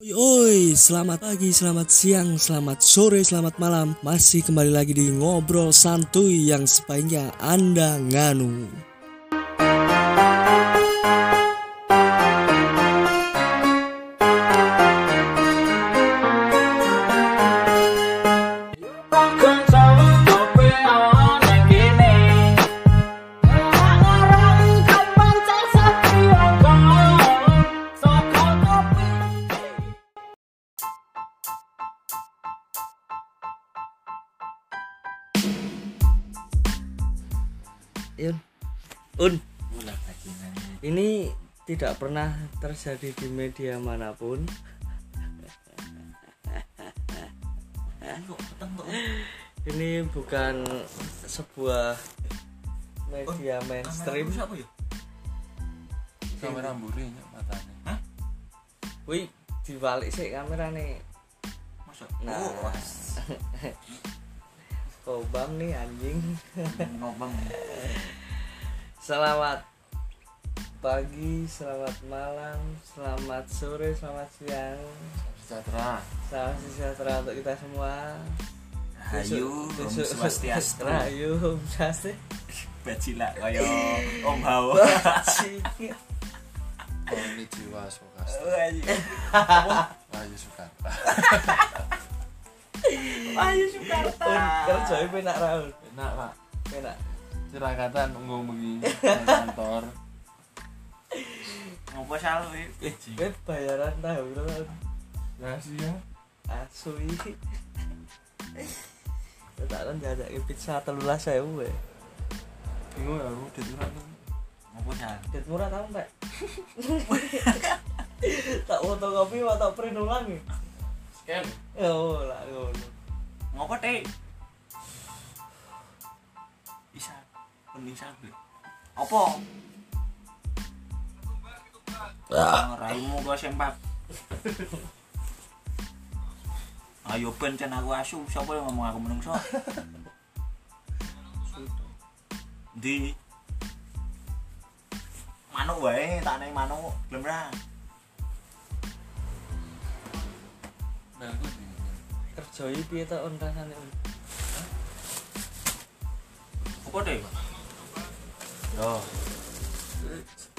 Oi, oi, selamat pagi, selamat siang, selamat sore, selamat malam. Masih kembali lagi di ngobrol santuy yang sebaiknya Anda nganu. Tidak pernah terjadi di media mana pun. Ini bukan sebuah media mainstream. siapa ya? kamera mburi nyok matanya Wih, dibalik sih kamera nih. Masa? Nah. Oh. Kobam nih anjing. ngomong Selamat pagi, selamat malam, selamat sore, selamat siang. sejahtera Salam sejahtera untuk kita semua. Hayu Om Swastiastu Rahayu Om Swastiastu. Bajila kaya Om. Koni jiwa Ayo Soekarta Un, kerja penak Raul. enak pak Penak. cerakatan nang kantor Ngopo salu eh Kowe bayaran tahu Raul. rahasia Asu iki. Tak kan jajak pizza telulas saya we. bingung ya aku udah turun Ngopo salu Dit murah tau mbak. tak foto kopi mau tak print ulang ya. scan Oh lah ngono. Ngopo teh Bisa Mending Apa? Ah. Raimu kok sempak Ayo ben cen aku asu, siapa yang ngomong aku menungso? Di Manuk wae, tak neng manuk, gelem ra? nah Kerja iki piye to on rasane on? Apa deh? Yo,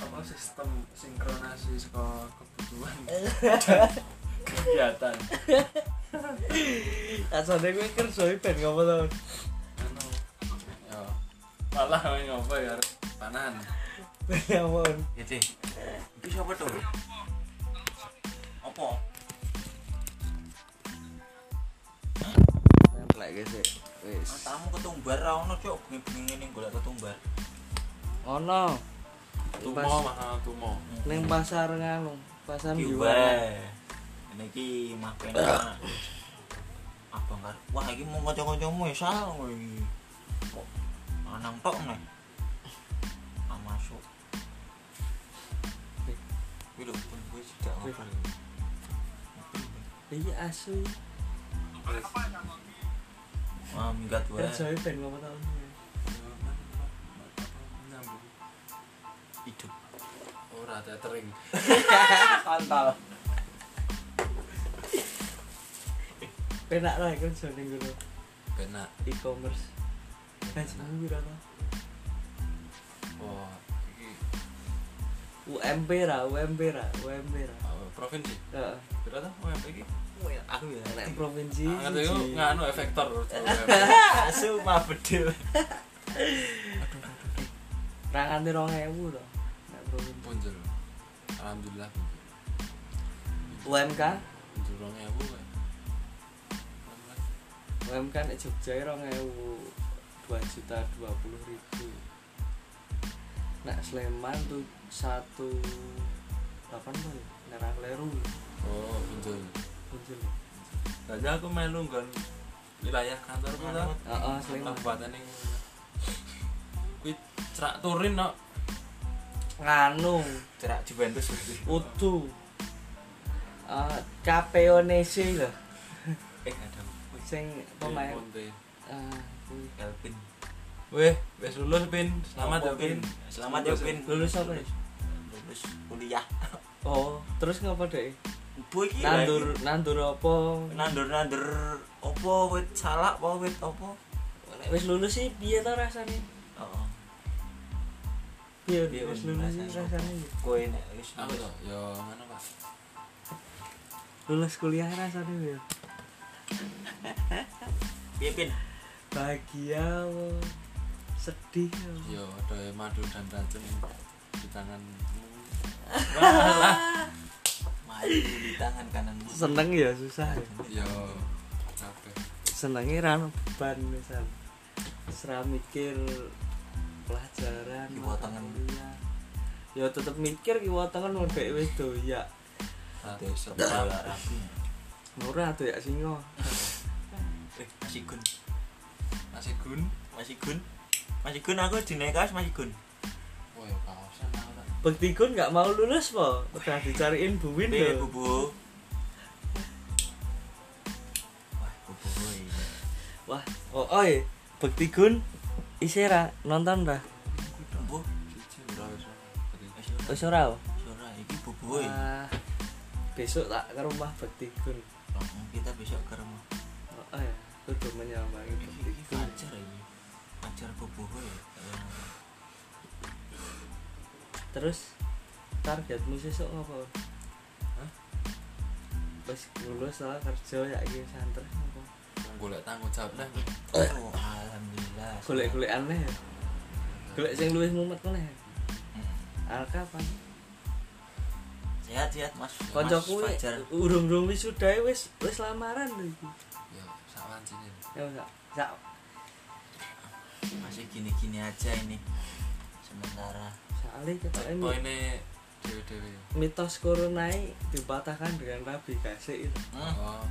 apa sistem sinkronasi sekolah kebutuhan kegiatan Asane kowe kerja ben to? anu ya malah kowe ngopo ya? On? ya deh. Iki siapa tuh? Apa? Lek gesek. Wis. Tamu ketumbar ra ono cuk, bengi-bengi ngene golek ketumbar. Ono. Tumo Pas mahal tumo ning pasar nganu, pasar wae. Ini iki mah penak. Abang kan. Wah, iki mau kanca-kancamu ya sal kowe iki. Kok anang tok nih. Ah masuk. Kuwi lho pun kuwi tidak ngobrol. Iki asu. Wah, minggat wae. Kerja iki ben ngopo to? Hidup. ora tethering Kontol. Penak lah kerja ning ngono. benak E-commerce. Gajimu piro to? oh iki UMP ra, UMP ra, UMP ra. oh, provinsi Heeh. berapa tuh UMP iki Aku ya. Nek provinsi ngerti yo siji. nganu efektor Asu mah bedil. Ra nganti 2000 to. Punjul alhamdulillah. UMK, punjul rong ewu UMK nek Jogja 2000 2 juta 20 ribu. Nek Sleman tuh satu delapan tuh, nek ra kleru. Oh punjul muncul. Tadi aku melu nggon wilayah kantor ku to Heeh, Sleman. kabupaten kuwi cerak turin no Nganu, Cerak Juventus. utu. Eh, Capeonese lho. Eh, ada. Sing pemain eh. Kelvin. Weh, wis lulus Pin. Selamat ya Apa, Pin. Selamat ya Pin. Lulus apa ya? Lulus kuliah. Oh, terus ngapa deh? Bu iki nandur nandur apa nandur-nandur opo wit salak apa wit opo? Nek wis lulus sih piye ta rasane Heeh. Piye wis wis lulus sih rasane rasane Kowe nek wis aku yo ngono pak? Lulus kuliah rasane piye piye pin? bahagia sedih yo ada madu dan racun di tanganmu Maju di tangan kananmu. seneng ya susah ya. Yo senengnya rano beban misal. Serah mikir pelajaran Kiwa tangan. kuliah. ya tetep mikir kiwa tangan mau doyak Ate sekolah rapi. ora doyak singo Eh, masih gun. masih gun Masih gun. Masih gun aku dinekas masih gun. kaosan aku tak Bekti Gun gak mau lulus po udah dicariin buwin Piye lho bubu? Wah, bubu woy. wah oh oi Bekti Gun isi ra nonton ra Bubu. siji ora wis Wis ora. oh? Iki besok tak ke rumah Bekti Gun Oh, kita besok ke rumah. oh ya kudu menyambangi Iki Bekti iki Gun pacar ini. Pacar woy. terus targetmu sesuk ngopo Hah? wis lulus lah kerja ya iki santer ngopo golek tanggung jawab lah Oh, alhamdulillah. golek-golek aneh ya golek sing luwih mumet meneh Hmm. al kapan Sehat-sehat Mas. kancaku Mas Fajar. urung-urung wisudae wis wis lamaran lho iki yo sak wancine ya sak sak Masih gini-gini aja ini. Sementara. soalnya kita ini poine dewe-dewe yo mitos corona ini dipatahkan dengan rabi kasih itu Hmm. oh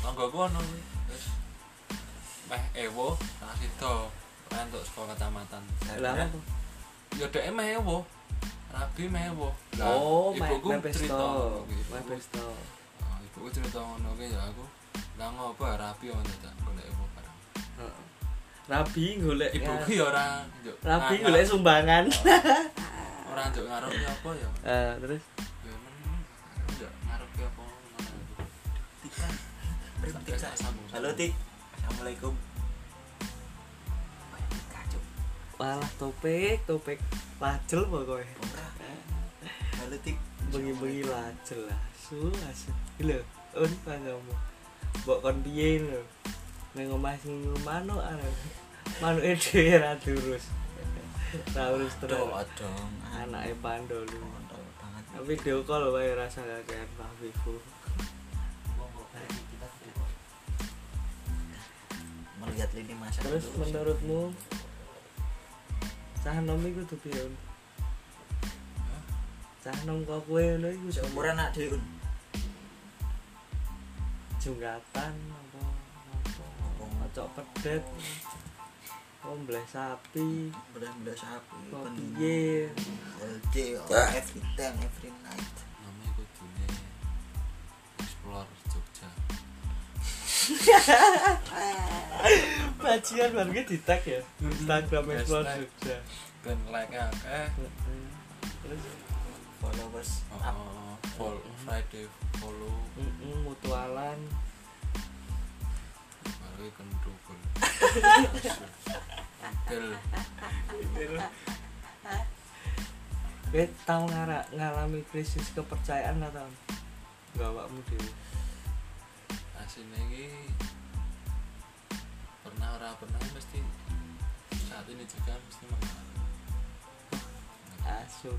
tanggoku ono wis meh ewo anak sito untuk sekolah kecamatan. Lah apa yo dek meh ewo. Rabi meh ewo. Oh ibuku cerita Ibuku- pesto. Oh, ibuku cerita ngono ki ya aku. Lah ngopo ya, rabi yo dadak golek ewo barang. Heeh. rabi golek ibuku ya ora njuk rabi golek sumbangan. Ora njuk ngarepi apa ya. Eh, terus? Ya apa. Halo Tik. Assalamualaikum. Malah topik topik lajel pokoknya. Ora. Halo Tik. bengi-bengi lajel asu asu. Lho oh ini kamu mbok kon piye lho? Nang omah sing manuk ana manuke dhewe ra durus. Ra urus terus. aduh. anake pandol. Kontol banget. video call wae rasa kakean Pak Vivo Melihat lini masa terus dulu sih. menurutmu cah nom iku piye Un? cah nom kok kowe ngono iku? Seumuran anak dhewe Un. jungkatan apa apa ngocok pedet. Ombleh sapi. Belas-belas sapi kok pen- piye? LD every time every night. Namanya kudune explore Jogja bajingan baru di tag ya? Instagram Explore. Jogja. Ben like akeh. Terus followers up. oh, follow Friday follow. Mutualan. Baru kendukul Kel Kowe tau ngara, ngalami krisis kepercayaan gak tau? Gak awakmu dhewe. asine iki pernah ora pernah mesti saat ini juga mesti mengalami Asu.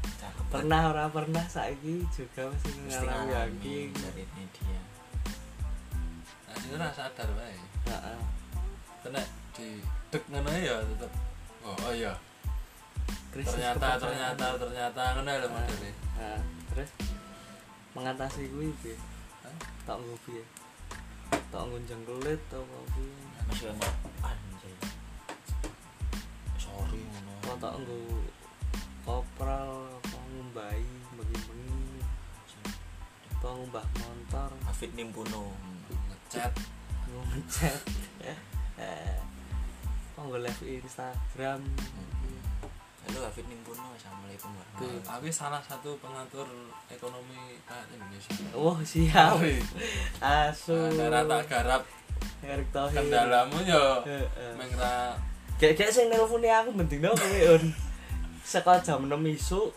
Pernah ora pernah saiki juga mesti ngalami ngalami ranking. dari media asine ora sadar wae Heeh. tenek di dek ngono ya tetep oh, oh iya Krisis ternyata ternyata ternyata ngono lho modele Nah, terus mengatasi kuwi piye? Tak nggo piye? Tak nggo jengkelit atau apa piye? Sorry ngono Apa tak nggo kopral apa ngumbahi bengi-bengi apa ngumbah motor Afid Nimpuno ngechat. Ngechat eh apa nggo live Instagram? Halo Hafid Nimpuno Assalamualaikum warahmatullahi. Aku salah satu pengatur ekonomi rakyat Indonesia. wah siap. Wih, asu. Karena tak garap. Erick Thohir. Kendalamu yo mengra Kayak sing nelponi aku mendino kowe un. Saka jam 6 isuk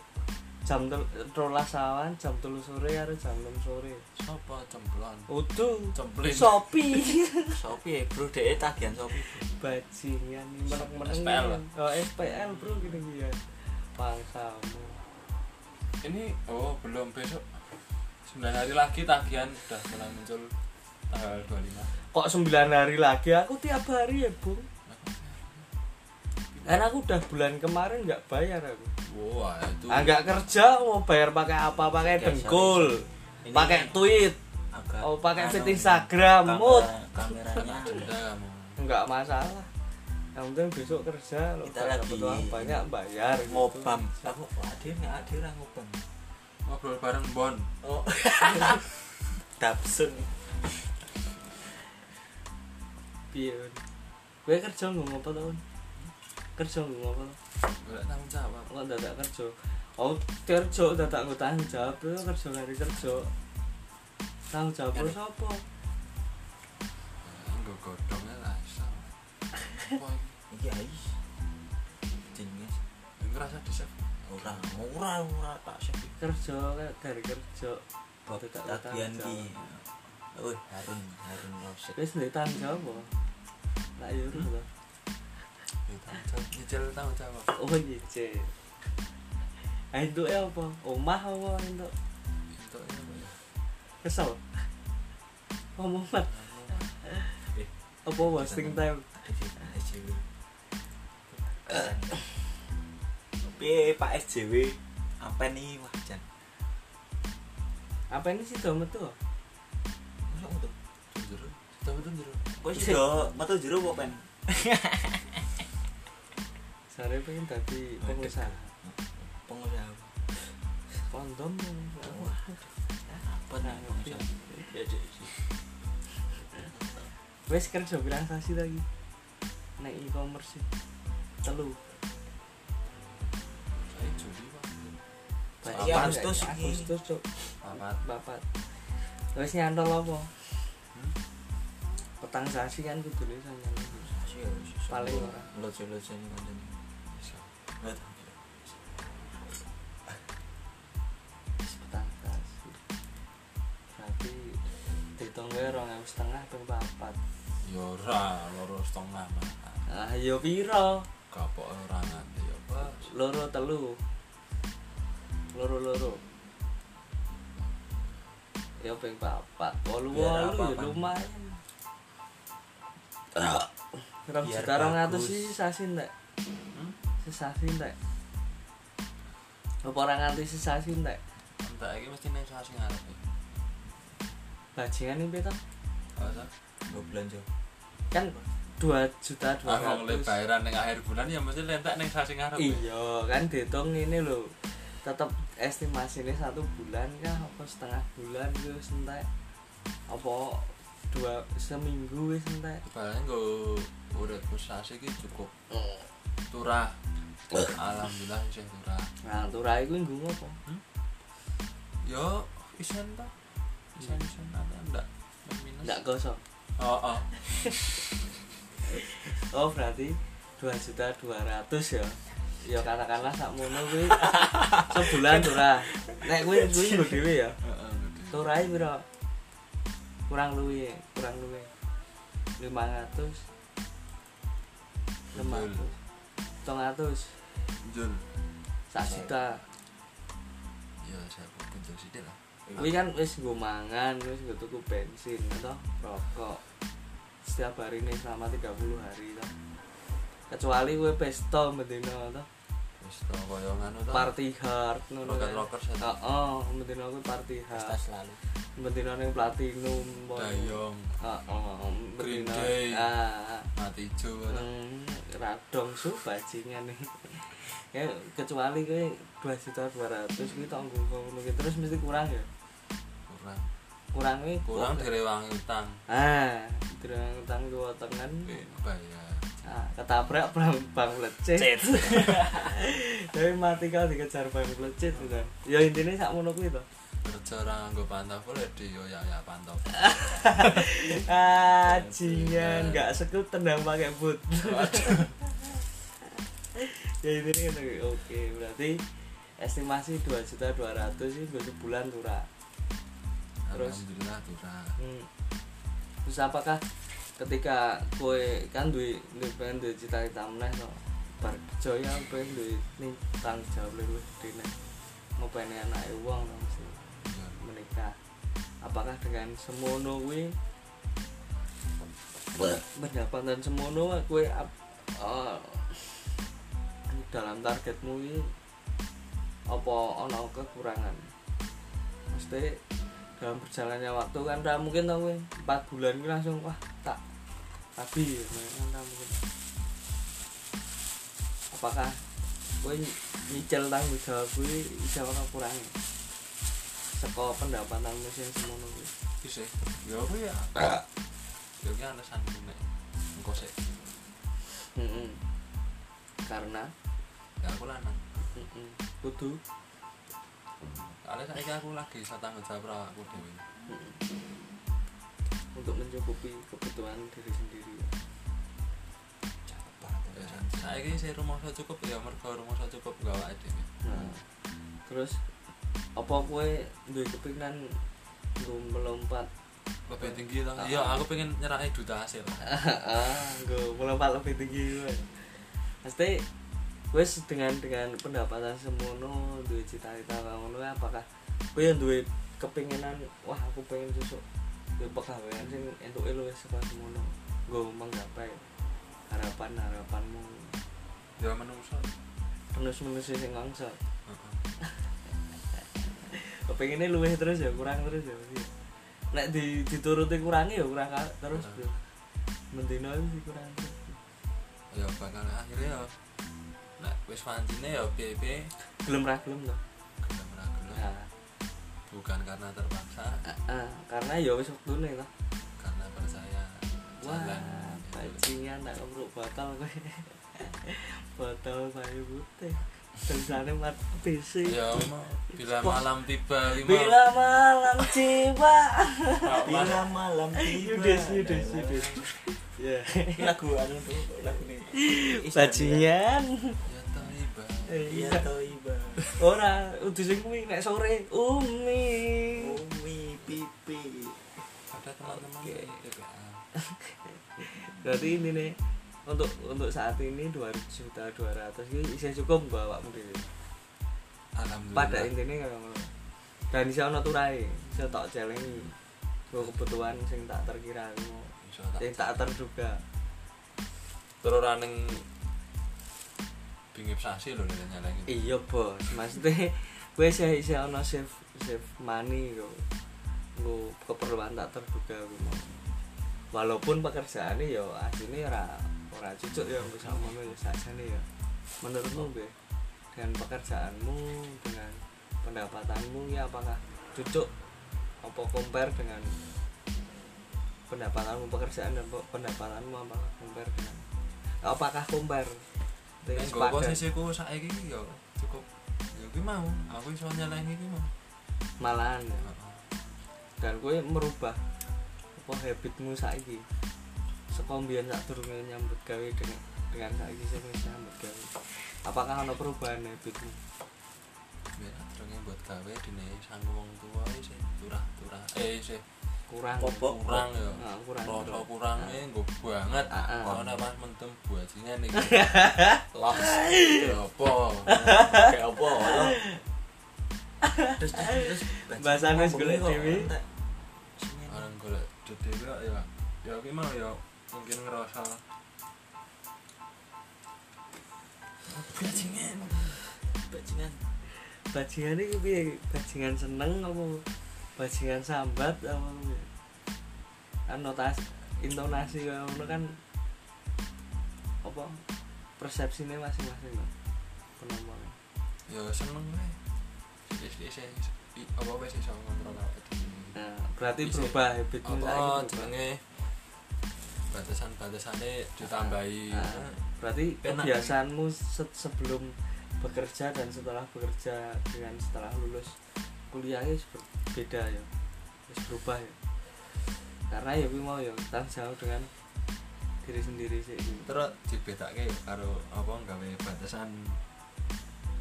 jam tel- rolas awan jam telu sore karo jam 6 sore. sapa cemplon. Utuh. Cemplin. Shopee. Shopee bro dek tagihan Shopee bro Bajingan meneng-meneng. SPL. Oh, SPL bro gini ya. Pangsamu. Ini oh belum besok 9 hari lagi tagihan sudah mulai muncul tanggal 25. Kok 9 hari lagi aku tiap hari ya, Bung. Kan aku udah bulan kemarin nggak bayar aku. Wah, itu Ah, nggak kerja mau bayar pakai apa? Pakai dengkul. Pakai tweet. Oh, pakai anu, fit Instagram, kamera- mood. kameranya. Enggak masalah. Yang penting besok kerja lo Kita dapat lagi uang banyak bayar gitu. ngobam aku hadir nggak hadir lah ngobam Ngobrol bareng Bon. oh Dapsun? Un? Kowe kerja nggo ngopo to? Kerja nggo ngopo? to? Enggak tanggung jawab. Kok dadak kerja? Oh, kerja dadak nggo tanggung jawab yo kerja kari kerja. Tanggung jawab lo sapa? Enggak godongnya lah. Apa iki? iki ais jenis ngerasa di save. ora ora ora tak sih Kerja kari kerja. Dadak tagihan tanggung ki oh harun harun roset Wis ndek tanggung jawab apa? Lah yo Nyicil tanggung jawab. Oh nyicil. Ah itu apa? Omah apa itu? Itu ya, apa ya? Kesel. Ngomong mat. Eh. Apa wasting time? Piye Pak SJW apa nih wah jan Apa ini sih do metu? Jujur. Kowe sudah metu jero apa? Sare pengen dadi pengusaha. Pengusaha. Kondom. Apa nih pengusaha? Ya, Dek. Wes kerja sasi lagi. Nek e-commerce sih. Telu. Saya Juli Pak. Agustus cuk. Papat. Bapat. Wes nyantol apa? Hmm? Petang sasi kan kudune sanyan. Paling ora. Lojol-lojol ini sasi. Berarti dihitung wae 2000 setengah ping papat. Ya ora, loro setengah mah. Ah yo piro? Kapok ora nganti ya, Pak. Loro telu. Loro loro. Ya ping papat. Wolu Biar wolu ya lumayan. Rong Biar juta rong bagus. sih sasi ndak? Hmm? Sesasi ndak? Apa ora nganti sesasi ndak? Entak iki mesti ning sasi ngarep. Bajingan ini peta Masa? Gue belanja. kan 2 juta dua ratus. bayaran ning akhir bulan ya mesti lentek ning sasi ngarep. ya. Iya kan dihitung ini loh tetap estimasinya satu bulan kah apa setengah bulan itu entek apa dua seminggu wis entek Paling nggo uripku sasi iki cukup turah. Alhamdulillah isih turah. nah turai gue nggo apa? Yo isen ta. Isen-isen ada ndak? Minus. enggak gosok Oh, oh. oh berarti dua juta dua ratus ya? Ya katakanlah sak mono kuwi sebulan turah nek kuwi kuwi nggo dhewe ya? Heeh, turai piro? Kurang luwe kurang luwe. 500 600 700 Jul. sak juta. Ya saya kunjung sithik lah. kuwi kan wis nggo mangan wis nggo tuku bensin atau rokok. Setiap hari ini selama 30 hari toh. Kecuali kowe pesta mendino toh To koyo ngono to. party hard ngono kan. rocker saya. Heeh, mendino kuwi party Pesta hard selalu. mendino ning platinum. Dayong, Heeh, mendino Day. ah mati ijo. ngono. Hmm, radong su bajingan nih. ya kecuali kowe 2 juta 200 kuwi tanggung ngono terus mesti kurang ya. Kurang. Kurang kuwi Kurang direwangi utang. Ah, dirang utang dua tangan. Ben bayar. Ah, ketabrak bang bang lecet tapi mati kau dikejar bang lecet kan ya intinya sak mono kuwi to. Kerja orang nganggo pantofel ya di yo ya ya pantofel. Ajingan, nggak sekut tendang pakai boot. ya ini kan oke berarti estimasi dua juta dua ratus sih buat sebulan turah. Terus? alhamdulillah turah Hmm. Terus apakah ketika kue kan duit duit pengen duit cita cita meneh no bar kerja ya pengen duit nih tanggung jawab nih mau pengen anak uang no, mesti Iya. menikah. Apakah dengan semono kuwi? Pendapatan semono kue ap- eh, dalam targetmu ini apa ono kekurangan? Mesti dalam berjalannya waktu kan mungkin tau 4 bulan langsung wah tak ra mungkin apakah kowe nyicil tanggung jawab kuwi bisa ora kurangi saka pendapatanmu sing semono kuwi bisa ya aku ya. Ya ki alasan nek engko sik. Heeh karena? Ya aku lanang. Heeh kudu? Soalnya saiki aku lagi iso tanggung jawab aku mm-mm. Untuk mencukupi kebutuhan diri sendiri. Ya, saiki sing rumah cukup ya mergo rumah cukup gawe dhewe. Nah, terus apa kue duwe kepikiran nggo melompat? Lebih tinggi toh iya aku pengen nyerahin duta hasil. Ah nggo melompat lebih tinggi gue pasti wes dengan dengan pendapatan semono duwe cita-cita ngono apakah kowe yang duwe kepinginan wah aku pengen susuk duwe pegawaian sing entuke luwih saka semono nggo menggapai harapan harapanmu. Ya menungso terus menuju sing Heeh. kepinginnya luwih terus ya kurang terus ya nek di dituruti kurangi ya kurang terus mendino sih kurang terus. Ya bakal akhirnya ya nek wis wancine ya piye-piye. Gelem ra gelem to bukan karena terpaksa. Ah, ah, karena ya wis wektune to. Karena percaya wah bajingan tak kebruk botol kowe. Botol sayu putih tulisannya mat PC. Ya mau bila malam tiba lima. Bila malam tiba. Bila malam tiba. yudes yudes yudes. Ya. Lagu anu tuh, lagu ini. bajingan. Ya tiba. Iya iya toh iba. Ora udah sing kuwi nek sore umi. Umi pipi. ada teman-teman TPA berarti ini nih untuk untuk saat ini 2 juta 200 ini bisa cukup gak awakmu dhewe alhamdulillah. Pada intinya kayak ngono. Dan bisa ono turai bisa tak celengi gue kebutuhan sing tak terkira Iso tak sing tak terduga. Terus running bingip sasi lho dari nyalengin. Iya bos. Maksudnya gue sih sih ono save save money kok gue keperluan tak terduga gue mau. Walaupun pekerjaannya ya aslinya ora ora cucuk ya gue sama ya saja nih ya menurutmu be dengan pekerjaanmu dengan pendapatanmu ya apakah cucuk? Apa compare dengan pendapatanmu pekerjaan dan pe- pendapatanmu apakah compare dengan apakah compare Dengan sepadan? posisiku saiki ya cukup. Ya kuwi mau aku iso nyelengi iki mau. Malahan. Ya. Dan gue merubah apa habitmu saiki. Saka mbiyen sak durunge nyambut gawe dengan dengan saiki sing nyambut gawe. Apakah ana perubahan habitmu? Biar aturnya buat gawe sanggup wong tua sih turah-turah eh sih kurang Popok. kurang ya Nah, kurang rasa kurang eh gue banget Ah, ah. soalnya pas mentem buajinya nih los ya apa Kayak apa? Terus terus golek kok dhewe. entek. Semen. orang golek dede kok ya ya ki mau ya mungkin ngerasa Bajingan. Bajingan. bajingan piye bajingan seneng apa bajingan sambat apa piye anotasi intonasi ngono kan apa persepsinya masing-masing loh penampilan ya seneng wis i- apa wis iso ngontrol apa nah, berarti berubah habitmu apa jenenge batasan-batasannya ditambahi. Nah, berarti Penak. kebiasaanmu se- sebelum bekerja dan setelah bekerja dengan setelah lulus kuliahnya beda ya. Wis berubah ya. Karena ya kuwi mau ya tanggung jawab dengan diri sendiri sih. Terus dibedake karo apa gawe batasan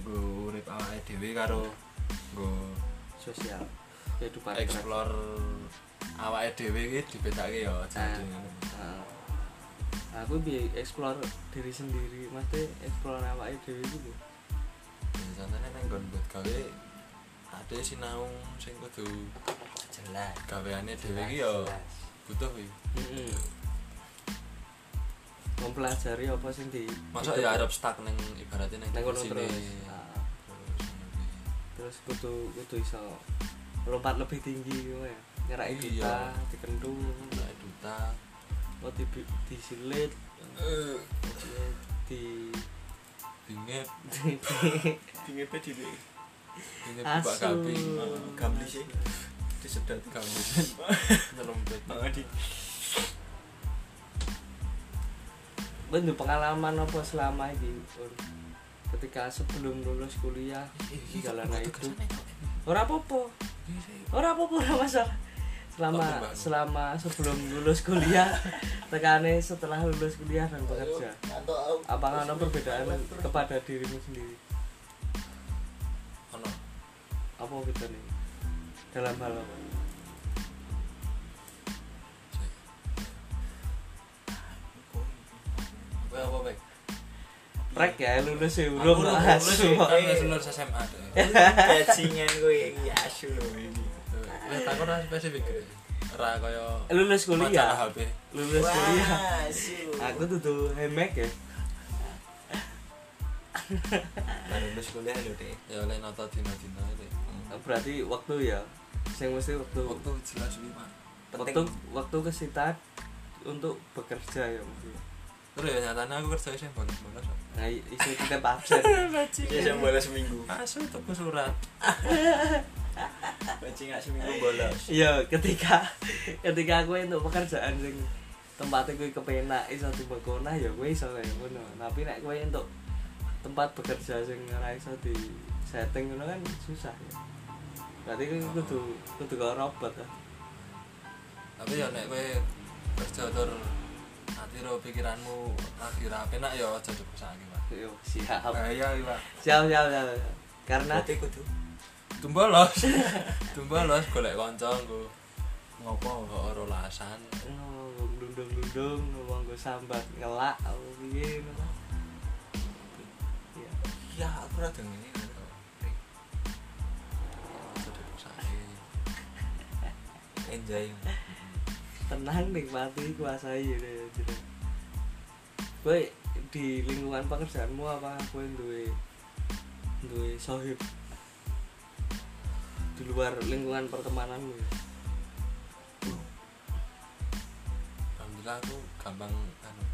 nggo urip awake dhewe karo nggo sosial kehidupan explore awake dhewe iki dibedake ya jadi Nah, aku bi explore diri sendiri. Mesti explore awake dhewe gitu contohnya nang nggon buat gawe ade sinau sing kudu jelas. gaweane dhewe iki ya butuh iki. Heeh. mempelajari apa sing di masa di- ya arep stuck ning ibaratnya ning sini terus. Nah, terus kudu kudu iso lompat lebih tinggi gitu ya. Nyerai Iya. duta dikentu Nah, duta. Oh di disilit di bingit di, dingin. pe bingit buka asu gabi. Gambli sih. disedot. Gabi nyelempet di Bendu pengalaman apa selama ini ketika sebelum lulus kuliah jalan itu ora apa-apa. Ora apa-apa ora masalah. Selama Kok timbang? selama sebelum lulus kuliah tekane setelah lulus kuliah dan bekerja. apakah ada perbedaan kepada dirimu sendiri apa gitu nih dalam hal apa apa baik Rek ya lulus ya Aku urung lulus asu. sih, kan lulus SMA bajingan gue ya asu loh ini Wis takon ora spesifik. deh. Ora kaya Lulus kuliah. HP. Lulus kuliah. Aku tuh tuh hemek ya. baru lulus kuliah lo deh Ya oleh nota dina-dina itu. Berarti waktu ya. Sing mesti waktu Waktu jelas iki, Pak. waktu waktu kesita untuk bekerja ya mesti. Terus ya nyatanya aku kerja sih bonus-bonus. kok. Nah, isu kita absen. dia yang bolos seminggu Asu tuku surat. bajingan seminggu bolos Iya, ketika ketika aku untuk pekerjaan sing tempatnya gue kepenak iso dibekona ya gue iso kayak ngono. Tapi nek gue untuk tempat bekerja sing ora iso di setting ngono kan susah ya. Berarti gue kudu kudu karo robot ya. Tapi ya nek kowe kerja tur ati ro pikiranmu lagi ra penak ya aja dipesake, Pak. Yo, siap. Bahaya iki, Pak. Siap, siap, siap. Karena berarti kudu Tumbalos. Tumbalos golek kanca nggo ngopo nggo rolasan. oh, glundung-glundung ngomong gue sambat ngelak piye ngono. Iya. ya aku rada ngene enjoy tenang nikmati kuasai ya gitu gue di lingkungan pekerjaanmu apa gue duwe duwe sohib di luar lingkungan pertemananmu ya? Alhamdulillah aku gampang anu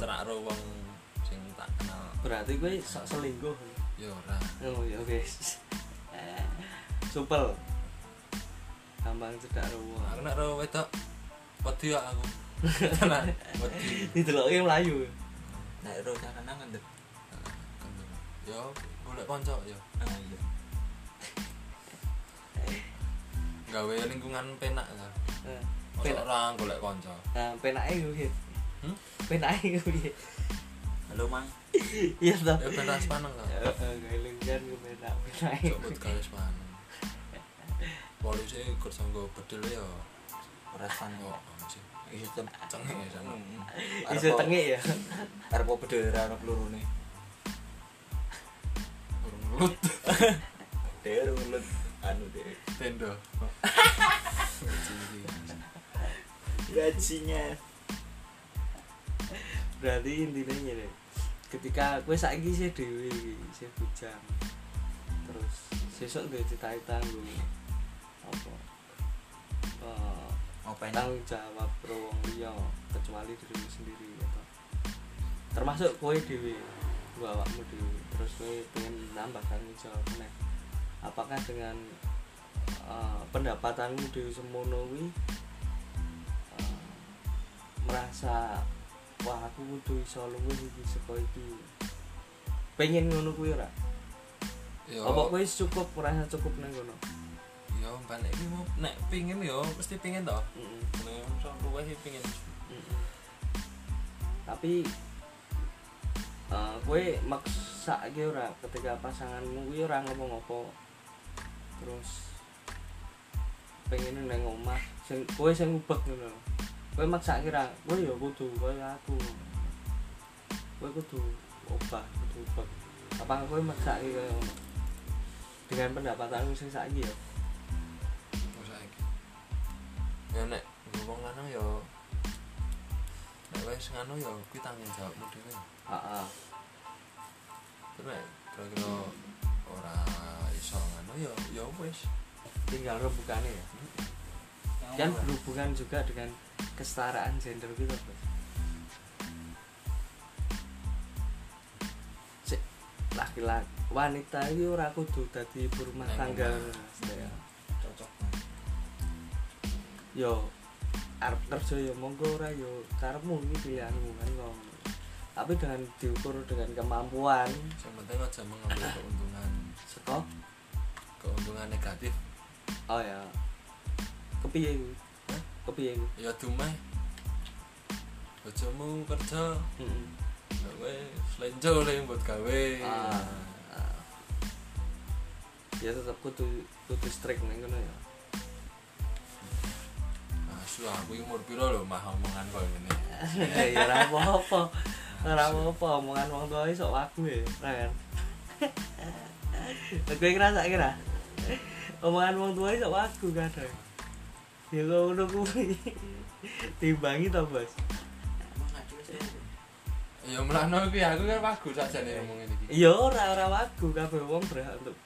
cerak ro wong sing tak kenal. berarti gue sok selingkuh Ya ora. oh ya guys supel gampang cedak ruwo Aku nek ro wedok wedi ya aku. Tenan, wedi. dideloke mlayu nek ro kangen ngendep. Ya golek kanca ya. ah iya Gawe lingkungan penak ya. Eh, Penak. ora golek kanca. nah penake gue Hmm? penake halo mang iya toh Ya ben ras paneng kan. Eh, eh, gue lingkungan penak penake Cok buat gawe. Polisi kerja nggo bedil ya. rasan Kok kok sih. iso tem Cengeng ya. sana. iso tengik ya arep apa bedera ana pelurune Urung der ulut anu der tenda. bajingan berarti intinya gini ketika gue saiki sih dewi sih bujang. Terus sesuk gue cita-cita gue apa? Apa ini tanggung jawab pro wong liya kecuali dirimu sendiri gitu. termasuk kowe dhewe gue awakmu dhewe. Terus kowe pengen nambah tanggung jawab meneh. Apakah dengan eh, pendapatanmu dhewe semono kuwi eh, merasa wah aku kudu iso luwih iki saka iki? Pengen ngono kuwi ora? Yo. Apa kowe wis cukup merasa cukup nang ngono yo balik mau nek pingin yo mesti pingin toh. Heeh. nek iso luwih iki pingin. Mm-mm. tapi eh kowe maksa iki ora ketika pasanganmu kuwi ora ngomong apa terus pengen nang omah sing kowe sing ubek ngono. Kowe maksa kira kowe ya kudu koyo aku. Kowe kudu obah kudu ubek apa kowe maksa kaya ngono? Dengan pendapatanmu sing saiki ya ya nek wong lanang yo nek wis ngono yo kuwi tanggung jawabmu dhewe heeh Terus nek kira-kira ora iso ngono yo yo wis tinggal rebukane ya kan berhubungan juga dengan kesetaraan gender gitu Bos. Laki-laki wanita ini ora kudu dadi ibu rumah tangga omah. Mas, ya. Yo arep kerja yo monggo ora yo karepmu iki pilihanmu kan kok tapi dengan diukur dengan kemampuan. Yang penting aja mengambil keuntungan. Seko? Keuntungan negatif. Oh ya. Kepiye Hah? kepiye kuwi ya dumeh. Bojomu kerja. Heeh. gawe selenjo le buat gawe. Ah, ah. ya tetap kudu kudu strict ning ngono ya asu aku umur piro lho mah omongan koyo ngene? Ya ora apa-apa. Ora apa-apa omongan wong tua iso wagu ya kan? Kowe ngrasa kira omongan wong tua iso wagu kadang. Ya kok ngono kuwi? Timbangi to bos? Ya melano iki aku kan bagus aja nih ngomong ini iki. Iya ora ora wagu kabeh wong berhak untuk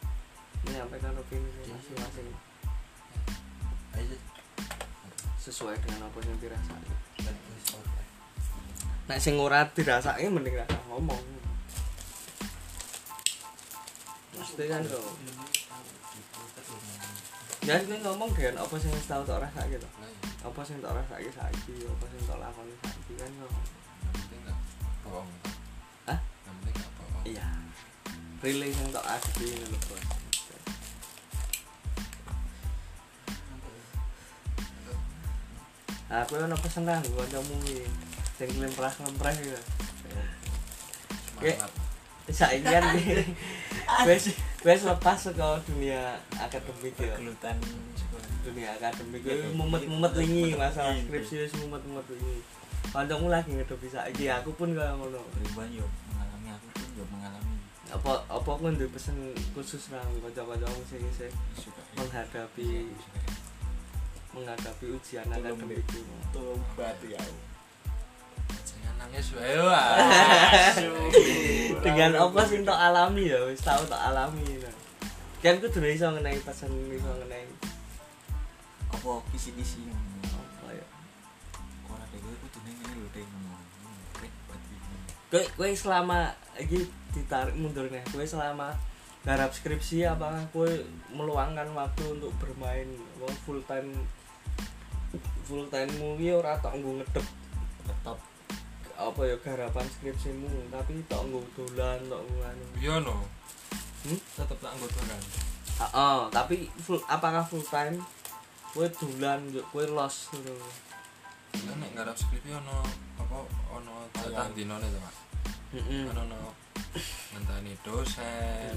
menyampaikan opini masing-masing sesuai dengan apa yang oke nek sing ora dirasake mending ra ngomong. Mesti kan kok ya kowe ngomong dengan apa sing wis tau tok rasake to. Lah ya apa sing tok rasake saiki apa sing tok lakoni saiki kan yang gak bohong. Hah? yang penting gak bohong. Iya. Relay sing tok adi ngono lho aku ono pesen nang kancamu iki sing klemprah-klemprah iki lho. semangat. Saiki kan wes wes lepas saka dunia akademik ya. Sekolah. Dunia akademik itu mumet-mumet wingi masalah skripsi wis mumet-mumet wingi. Kancamu lagi ngedopi saiki aku pun kaya ngono. Ribuan yo mengalami aku pun yo mengalami. Apa apa aku ndek pesen khusus nang kanca-kancamu sing isih? Suka menghadapi menghadapi ujian akademik itu tobat ya jangan nangis wae dengan apa sing tok alami ya? Wis tau tok alami nah. kan kudu iso ngenai pesen iso ngenai apa kisi-kisi apa ya? Ora deh gue kudu ning ngene lho kowe kowe selama iki ditarik mundur nih kowe selama garap skripsi apakah kowe meluangkan waktu untuk bermain full time full time mu iki ora tok nggo ngedep. Tetap apa ya garapan skripsimu tapi tok nggo dolan tok nggo anu. Iya no. Hmm? tetep tak anggota kan Heeh, tapi full apakah full time? Kowe dolan yo kowe los ngono. Kan nek garap skripsi ono apa ono jatah dinone to Pak? Heeh ono ngenteni dosen.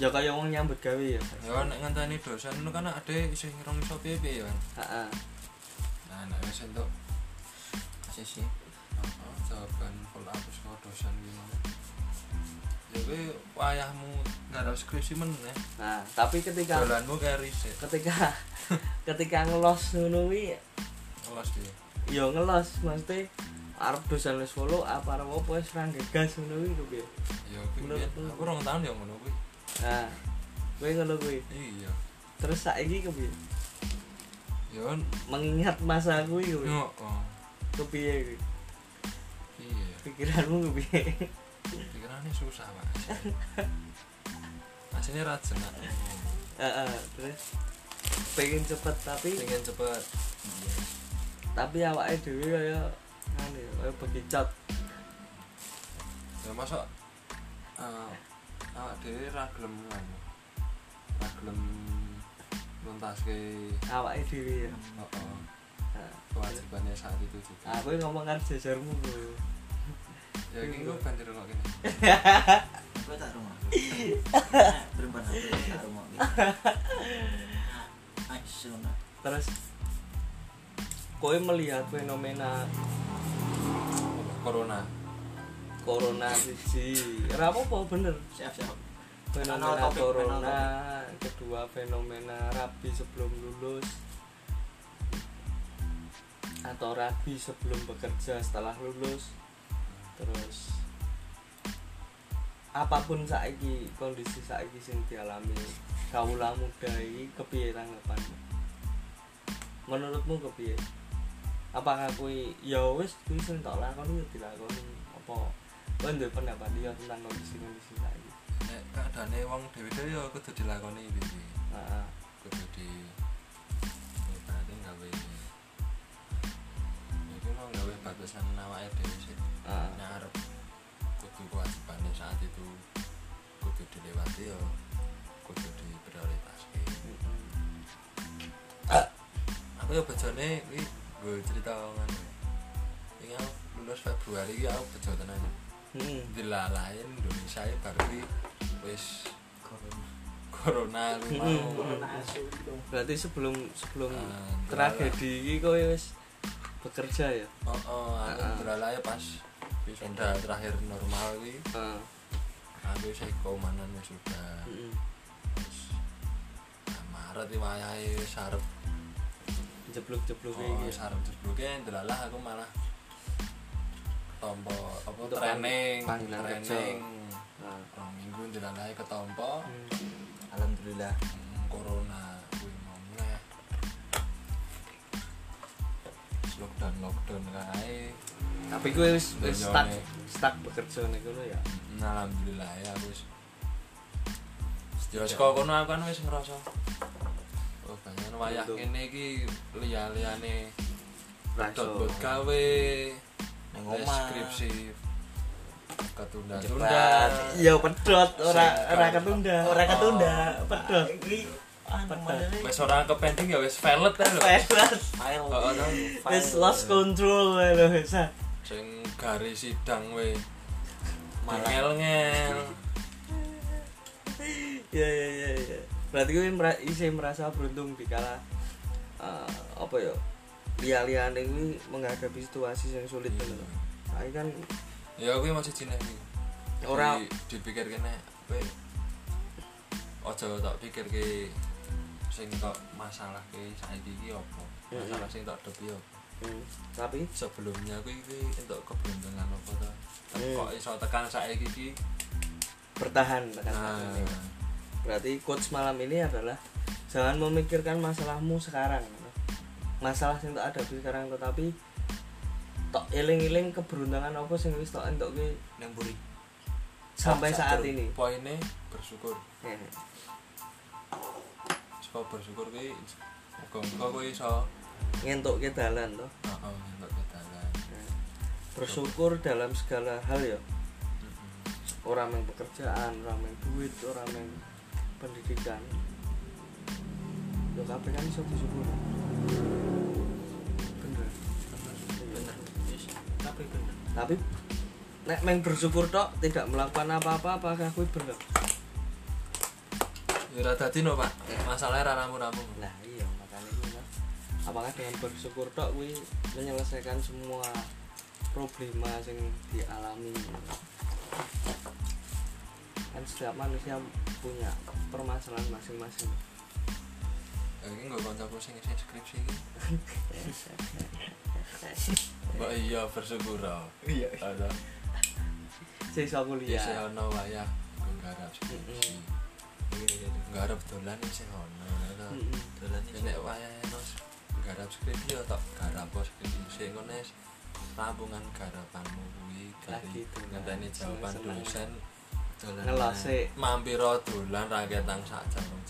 Ya kaya wong nyambut gawe ya ya nek ngenteni dosen itu kan ada isih ngerong iso piye-piye ya heeh nah nek wis entuk. ACC apa jawaban full up saka dosen gimana? Ya kowe wayahmu garap skripsi meneh nah tapi ketika dolanmu kayak riset. ketika ketika ngelos ngono kuwi kelas dia. ya ngelos mesti arep dosen wis follow apa arep apa wis ra gegas ngono kuwi kok piye ya kuwi aku. Rong tahun ya ngono kuwi. Nah kowe ngono kuwi. Iya. Terus saiki kepiye kan mengingat masa kuwi kuwi yo oh kepiye iya. Pikiranmu kepiye pikirannya susah pak aslinya rajin nak heeh terus? Pengen cepet tapi? Pengen cepet. Tapi awake dhewe kaya Kayak bekicot. ya masa uh, awak dhewe ra gelem ra gelem nuntaske Awake dhewe ya. heeh Nah, kewajibannya saat itu juga Aku ngomong kan jajarmu bro. ya ini gue bantu kok gini Gue tak rumah. Perempuan aku tak rumah. Aisyah. Terus kowe melihat fenomena corona corona siji. Ora apa-apa bener. Siap siap. Fenomena topik, corona, kedua fenomena rabi sebelum lulus atau rabi sebelum bekerja setelah lulus. Terus apa pun saiki kondisi saiki sing dialami kaula muda iki kepiye tanggapanmu? Menurutmu kepiye? Apakah kuwi ya wis kuwi sing tak lakoni ya dilakoni apa kowe duwe pendapat dia tentang kondisi-kondisi saiki? Nek keadaane wong dhewe-dhewe ya kudu dilakoni iki. Heeh. kudu di berarti gawe itu mau gawe batasan awake dhewe sih. Heeh. arep kudu kewajibannya saat itu kudu dilewati ya kudu diprioritaske aku ya bejone kuwi gue cerita ngono. Iki lulus Februari iki aku tenan Hmm. dilalain Indonesia ya baru kuwi wis Corona. corona kuwi mau Hmm. Berarti sebelum sebelum Ah, tragedi iki kowe wis bekerja ya? oh, oh aku Ah. beralih pas sudah terakhir normal Heeh. aku wis komanan wis sudah Heeh. wis nah, Maret iki wayahe wis arep Jeblok-jeblok oh, iki. wis arep jebloke ndelalah aku malah tompo apa Untuk training panggilan training. Nah. rong minggu ndelalah ketompo Hmm. Alhamdulillah. Hmm, corona kuwi mau Wis lockdown lockdown kae Tapi kowe wis wis stuck stuck bekerja nih kono ya. Hmm, alhamdulillah ya wis. Ya saka kono aku kan wis ngerasa Oh banyak wayah kene iki liya-liyane. Dot buat gawe Neng les omah. skripsi ketunda-tunda Cepat. Ya pedot ora ora ketunda. Ora ketunda. Pedot. Iki anu wis ora kepending ya wis valid ta lho file. Oh, oh. Wis lost control lho wis. ah. sing garis sidang we Malah. ngel-ngel Ya ya ya ya. Berarti isih merasa beruntung dikala eh, apa ya? Liya-liyane kuwi menghadapi situasi yang sulit Iya. ngono. Saiki kan ya kuwi masih jeneng iki Ora- Di- dipikir kene kowe aja tak pikir ke sing tok masalah ke saiki iki apa masalah sing depi apa hmm, tapi sebelumnya kuwi kuwi entuk keberuntungan apa ta Hmm. kok iso tekan saiki iki bertahan tekan nah saat ini. Berarti quotes malam ini adalah jangan memikirkan masalahmu sekarang. Masalah yang tak ada sekarang tetapi tok eling-eling keberuntungan apa sing wis tok entuk kowe Neng buri. sampai saat ini. poinnya bersyukur Hmm. saka bersyukur kuwi muga-muga kuwi iso Ngentukke dalan toh. heeh entuk kedalan Bersyukur dalam segala hal ya. Orang yang pekerjaan, orang yang duit, orang yang pendidikan. Yo kabeh kan iso disyukur. Bener. Bener. Tapi bener. Tapi nek meng bersyukur tok tidak melakukan apa-apa apakah kuwi bener? ya ora dadi no Pak masalahnya ra ramu-ramu Nah, iya makanya itu. Apakah dengan bersyukur tok kuwi menyelesaikan semua problema yang dialami? Kan setiap manusia punya permasalahan masing-masing. Ya, ini gak kancaku sing isi skripsi iki. Mbak iya oh. Iya. Ada. Sing iso Ya kuliah. sih ono wayah nggarap skripsi. Nggarap dolan sih ono. Ada. Dolan Ya nek wayah enos nggarap skripsi ya tak garap skripsi sing ngono wis rambungan garapanmu kuwi gari dolan. ngenteni jawaban dosen dolan. Ngelos sik. mampir dolan ra ketang sak jam rong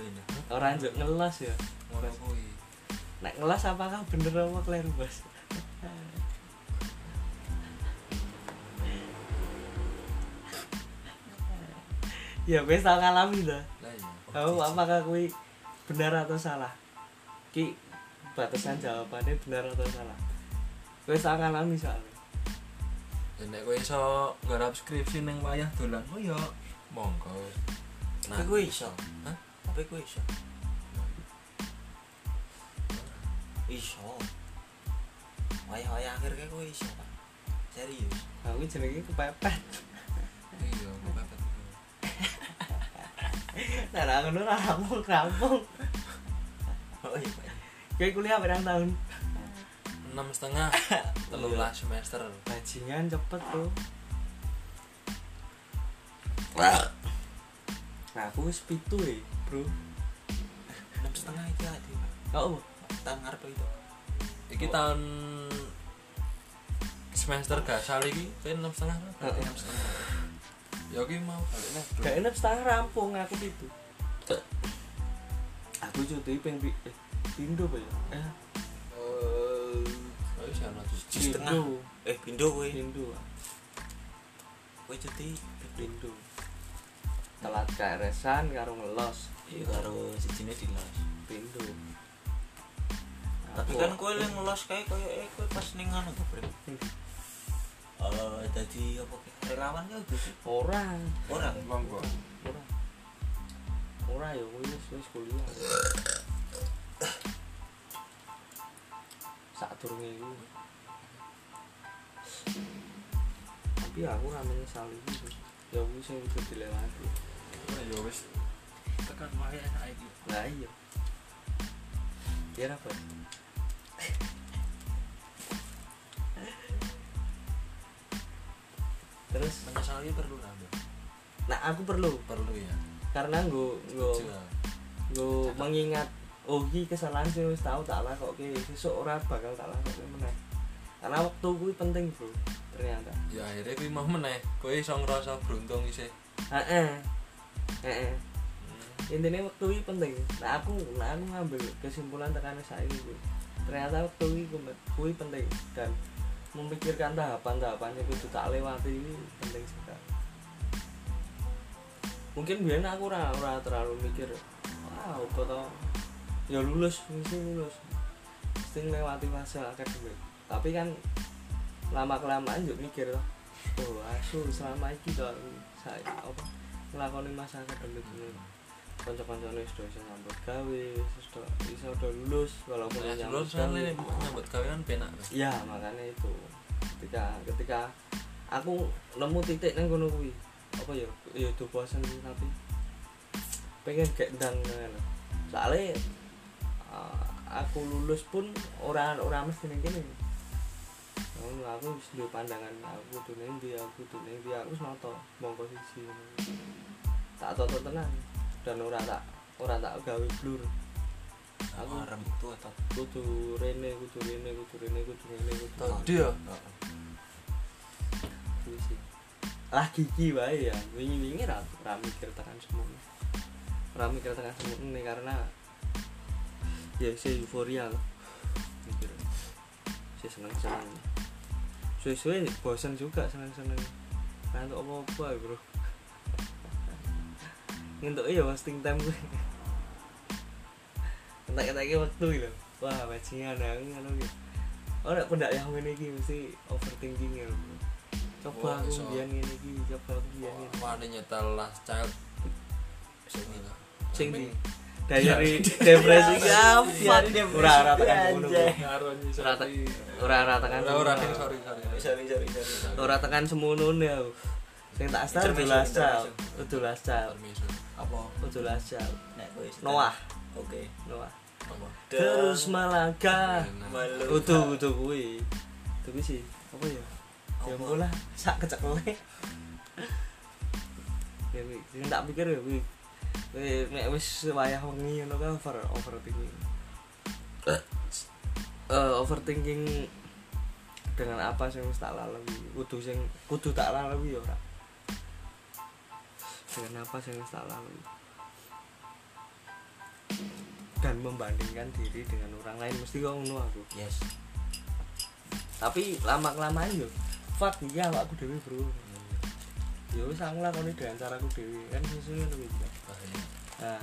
iya. Ora njuk ngelos ya. Ngono kuwi. nek ngelas apakah bener apa kleru bos ya wis tau ngalami to lah iya kamu apakah kui benar atau salah ki batasan jawabannya benar atau salah wis tau ngalami soalnya ya nek kowe iso nggarap skripsi ning wayah dolan oh ya monggo Tapi kowe iso. Hah? Tapi kowe iso. Iso. Wayah-wayah akhir kayak kowe iso, Pak. Serius. aku jenenge kepepet. Iya kepepet. Nah nah ngono lah rampung rampung. Oh iya, kayak kuliah berapa tahun? Enam setengah telulas semester. Bajingan cepet tuh nah aku wis pitu ya bro. Enam setengah itu ada, Pak. oh Tahun ngarep itu. iki tahun semester gasal iki kan enam setengah Heeh. enam setengah. Ya iki mau balik nih bro. Gak enak setengah rampung aku pitu aku cuti peng eh, pindo apa ya? Eh. Eh ayo sih anak setengah. pindo. Eh, pindo kowe. pindo Kowe cuti. pindo telat KRS-an karo ngelos. Iya karo sijine dilas. pindo Tapi Aku- kan kowe yang ngelos kayak koyo eh kowe pas ning anu to, Bre. Eh, dadi apa relawan ya Gus? ora. Ora. monggo. Ora. Ora ya wis wis kuliah. Sak durunge iku. Tapi aku ra menyesal iki ya wis sing kudu dilewati ya wis. Tekan wayah saiki lah iya. Kira apa? Terus? Menyesali perlu Bro. nah aku perlu. Perlu ya karena Setuju lah. nggo mengingat oh iki kesalahan sing wis tau tak lakoke sesuk ora bakal tak lakoke meneh. Karena waktu kuwi penting bro ternyata. Ya akhirnya kuwi mau meneh. Kowe iso ngerasa beruntung isih. Heeh heeh. Hmm. intinya waktu ini penting. Nah aku nah aku ngambil kesimpulan tekan saya ini ternyata waktu kuwi penting dan memikirkan tahapan-tahapan yang kudu lewati ini penting sekali mungkin biar aku ora ora terlalu mikir wah apa toh ya lulus mesti lulus. Mesti lewati fase akademik. Tapi kan lama kelamaan juga mikir toh oh asu selama toh saya apa masa akademik ini kanca-kancane sudah iso nyambut gawe sudah iso udah lulus walaupun Nah, nyambut dulu soalnya gawe. nyambut gawe kan penak ya makanya itu. Ketika ketika aku nemu titik nang kono kuwi. Apa ya? Ya itu bosan tapi pengen gak ndang ngono. Soalnya uh, aku lulus pun orang orang mesti ning kene Ngono, aku wis duwe pandangan aku kudu ning ndi aku kudu ning ndi aku wis noto mongko siji. Tak toto tenan dan ora tak ora tak gawe blur. Aku rambut tua toh. kudu rene kudu rene kudu rene kudu rene kudu Tadi ya? sih. Lah gigi wae ya wingi wingi ra ra mikir tekan semono ra mikir tekan semono karena ya saya euforia loh. Mikir. Saya seneng seneng suwe suwe bosan juga seneng seneng nah untuk apa apa ya bro? Ngentuk ya wasting time gue entak entak waktu lho. Wah bajingan aku ngono gitu oh nek pendak yang ngene iki mesti overthinking ya bro. Coba Wah, aku iso. biyen ngene iki coba aku biyen ngene. Wani nyetel last child. Sing ini. sing diary depresi. Ki apa Diary depresi, ora tekan ngono. Ora te- ora ding sorry sorry. Sorry, sorry, ora tekan semono nih aku sing tak udah last child Permiso. Apa? kowe sedang- Noah. Oke. Noah. Terus melangkah Malu. utuh utuh kuwi. Tapi sih. Apa ya? Ya bola sak kecekle ya kuwi sing tak pikir ya Kuwi nek wis wayah wengi ngono kan over overthinking. Eh. Overthinking dengan apa sing wis tak lalui? Kudu sing kudu tak lalui ya ora. Dengan apa sing wis tak lalui? Dan membandingkan diri dengan orang lain. Mesti kok ngono aku. Yes. Tapi lama kelamaan yo fuck iya awakku dhewe bro ya wis aku lakoni dengan caraku dhewe. Kan sesuai ngono kuwi bahaya nah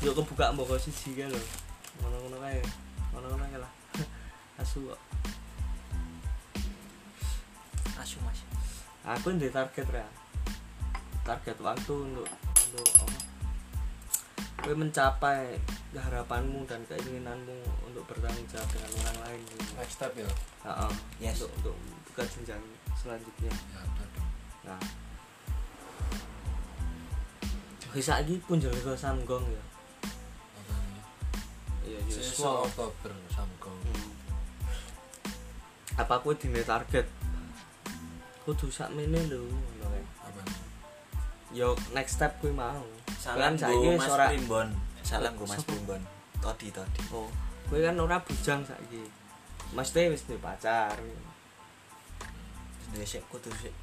yo kebuka mboko siji kae lho. Ngono-ngono kae ngono-ngono kae lah. Asu kok. Asu mas. Aku ndek target ra. Target waktu untuk untuk apa? Kowe mencapai harapanmu dan keinginanmu untuk bertanggung jawab dengan orang lain gitu. next step ya Heeh. Yes. untuk untuk buka jenjang selanjutnya. Ya dong nah Wis saiki pun jalan ke Samgong ya. Iya, iya. sesuk Oktober samko Hmm. Apa kowe dine target? Kudu sakmene lho apa Yo next step kuwi mau. salam Kan saiki wis mas ora- primbon salam go mas primbon todi todi Oh, kowe kan ora bujang saiki. Mesti wis duwe pacar. Duwe sik kudu sik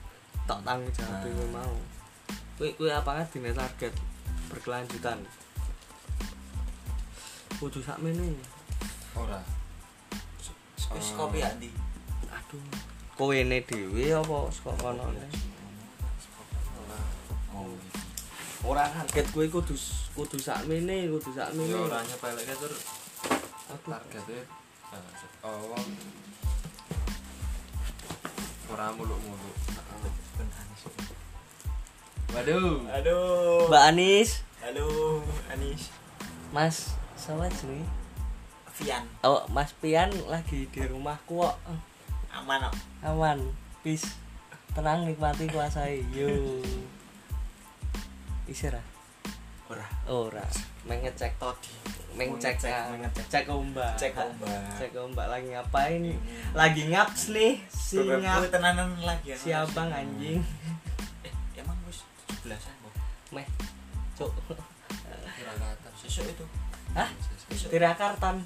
Tak tanggung jawab Ah. kowe mau. Kowe kowe apakah dine target berkelanjutan? Kudu sakmene. ora wis Eh, kopi ya ndi Aduh. Kowe ne dhewe apa saka kono? ora Ora target kowe kudu kudu sakmene, kudu sakmene. ya ora nyepeleke tur targetnya eh, oh ora muluk-muluk waduh aduh Mbak Anis, halo Anis Mas, sama jenenge? Vian Oh, Mas Pian lagi di rumahku kok. aman kok Aman, peace. Tenang nikmati kuasai. Yo. Isira. ora Ora. Mengecek todi mengecek Mengecek, ah, mengecek. cek ombak. cek ombak Cek ombak lagi ngapain? Lagi ngaps nih, si ngap. tenanan lagi ya Si abang anjing. emang wis 17-an kok Meh. Cuk. kira kata sesuk itu Hah? Tirakartan.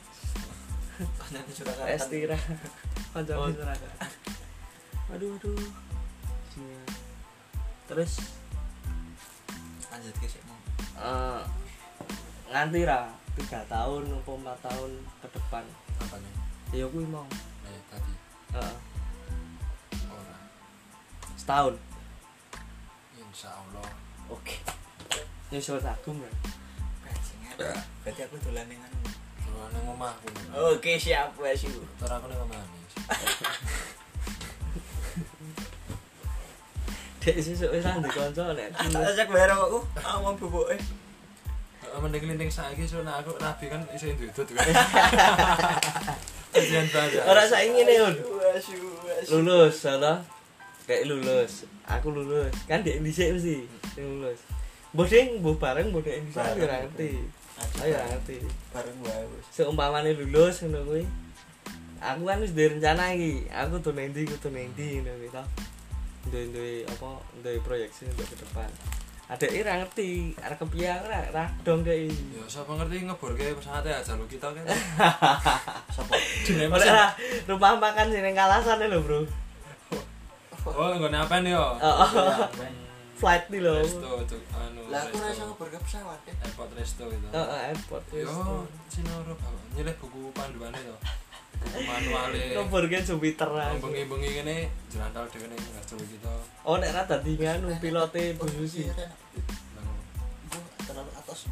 Es tira. Oh. Tirakartan. Aduh, aduh. Terus lanjut ke eh nganti ra tiga tahun atau empat tahun ke depan apa nih ya gue mau eh tadi Heeh. ora setahun insya Allah. Oke. Nyusul agung ya bajingan. Berarti aku dolan dengan Kalau nang omahku. oke siap wes yuk Ntar aku nang omah dek sesuk wis ndek kanca nek. Ajak bayar aku? Awang bubuk eh Eh, Mending kelinting saiki so nah aku rabi kan iso ndudut kan. Kajian baca. ora saiki ngene lulus salah kayak lulus. Aku lulus. Kan dek dhisik mesti lulus. Mbok ding mbok bareng dek dhisik aku ngerti. ayo ora ngerti. bareng wae wes seumpamane lulus ngono kuwi. Aku kan wis duwe rencana iki. Aku tuh nendi aku tuh nendi ngono kuwi to duwe duwe apa duwe proyeksi untuk ke depan. Ada ira ngerti. Kepiye aku ra ra dong dek Ya sapa ngerti ngeborke pesawatnya aja lu kita kan. Jenenge mesin. ra rumah makan sing ning kalasan lho bro Oh, nggone apa nih yo? Oh, flight nih lho Resto cuk anu. lah aku rasa resto. ngeborga pesawat eh Airport resto itu. Heeh, airport wis. Yo, sinoro bapak nyilih buku panduane to. Buku manuale. Kan Jupiter bengi-bengi kene jlantal dhewe ning ngatur kita. Oh nek ra dadi nganu pilote Bu Susi. Iya, Ren. Nang Iku terlalu atas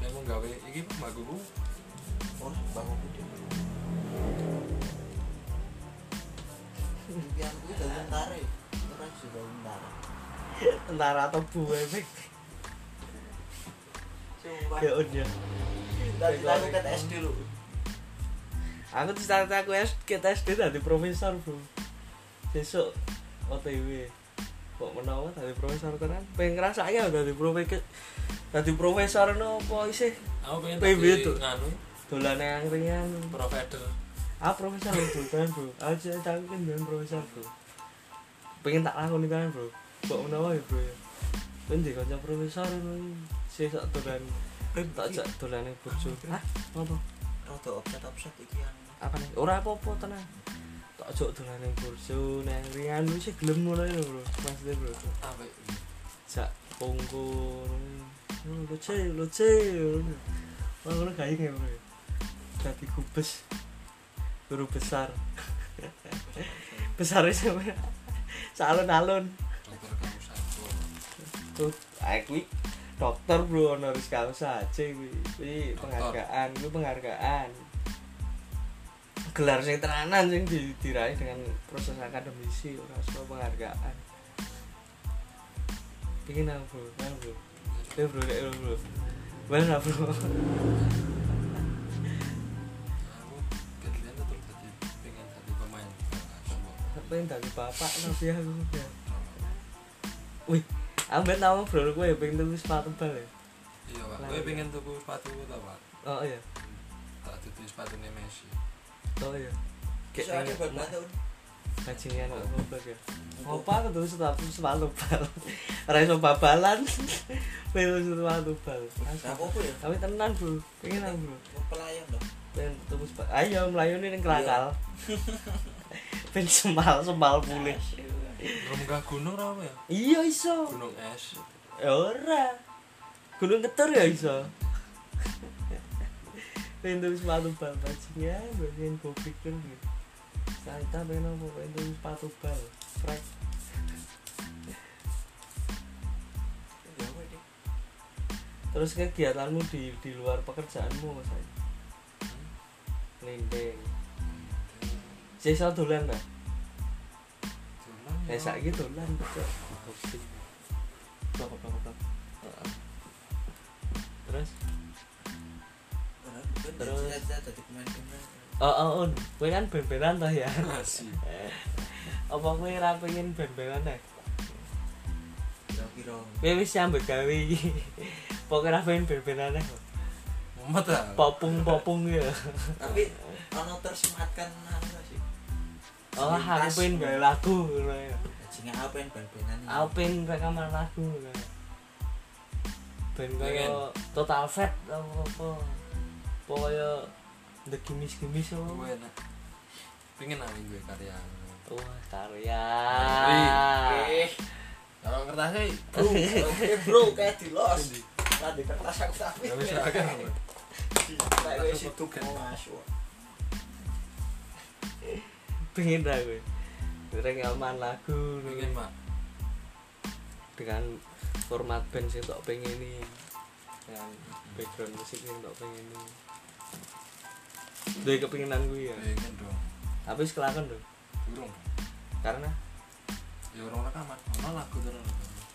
nek mau gawe iki mbakku oh bangun gede impian gue dari tentara tentara Tentara atau Bu efek. sumpah Ya udah. dari aku ke SD lu Aku tuh saat aku kita SD dadi profesor, Bro. Besok OTW. Kok menawa dadi profesor tenan? Pengen ngrasake ya dadi profesor. Dadi profesor no apa isih aku pengen PB dadi tuh. nganu dolane angkringan. provider Ah profesor bro kan bro. Aku cerita aku kan ben profesor bro. Pengen tak lakoni kan bro. Kok menawa ya bro ya. Kan di kanca profesor ngono. Sesuk dolan tak jak dolane burjo. Hah? Apa? rada offset offset iki yang Apa nih? Ora apa-apa tenang. Tak jok dolane burjo nang ringan wis gelem ngono lho bro. Maksudnya bro. apa iki? Jak pungkur. lucu lucu wah ngono gak ingin bro jadi kubes guru besar. Besar sampe salon-alon tuh aku dokter bro honoris causa aja Dokter. penghargaan kuwi penghargaan. Gelar sing tenanan sing di, diraih dengan proses akademisi ora usah penghargaan. Pingin apa bro? Kan bro ya bro? Nek bro? Mana bro pengen dari bapak tapi aku ya wih aku ben tau bro gue ya pengen tulis sepatu bal ya? Iya pak. Gue pengen tuku sepatu tau pak. Oh iya. Tak tuku sepatu Messi. Oh iya. Soalnya buat bantu. bajingan kok goblok ya Ngopo aku tuh sepatu sepatu bal. Ora iso babalan. Pengen sepatu bal. Nah, apa ya? tapi tenan bro. Pengen aku bro pelayan loh. pengen tuku sepatu. Ayo melayu nih yang kelakal pengen semal semal pulih Renggah gunung apa ya iya iso gunung es Ya ora. Gunung Keter ya iso. Pengen tulis sepatu bal bajingan, pengen gue pikir gitu. Saya pengen apa? Tulis sepatu bal. Frek. Ya? Terus kegiatanmu di di luar pekerjaanmu mas saya. Lindeng. Sisa dolan dah. Dolan ya. Saiki dolan betul. Blok blok blok. Terus. Terus? Oh, oh, oh, kowe kan ben-benan toh ya. Asik. Apa kowe ora pengen ben-benan ya? Kira-kira. Kowe wis nyambut gawe iki. Pokoke ora pengen ben-benan ya. Mumet ah Popung-popung ya. Tapi ono tersematkan anu. Oh, aku pengen gawe lagu ya. Yang ban-banan ini? Aku pengen rekaman lagu. Ben kaya total fat apa apa. Pokoknya the gimis-gimis apa. gue enak pengen nang gue karya Wah, karya. Eh, kalau kertasnya bro, oke bro, kayak di los. Lah di kertas aku tapi. gak bisa kan Kayak wis itu masuk. Pengen dah gue. Rekaman lagu. Pengen mak. Dengan format band sing tok pengen ini dengan background musik yang tok pengen ini. Dua kepinginan gue ya? Pengen dong tapi sekelakan dong burung karena? Ya orang rekaman. Ono lagu terus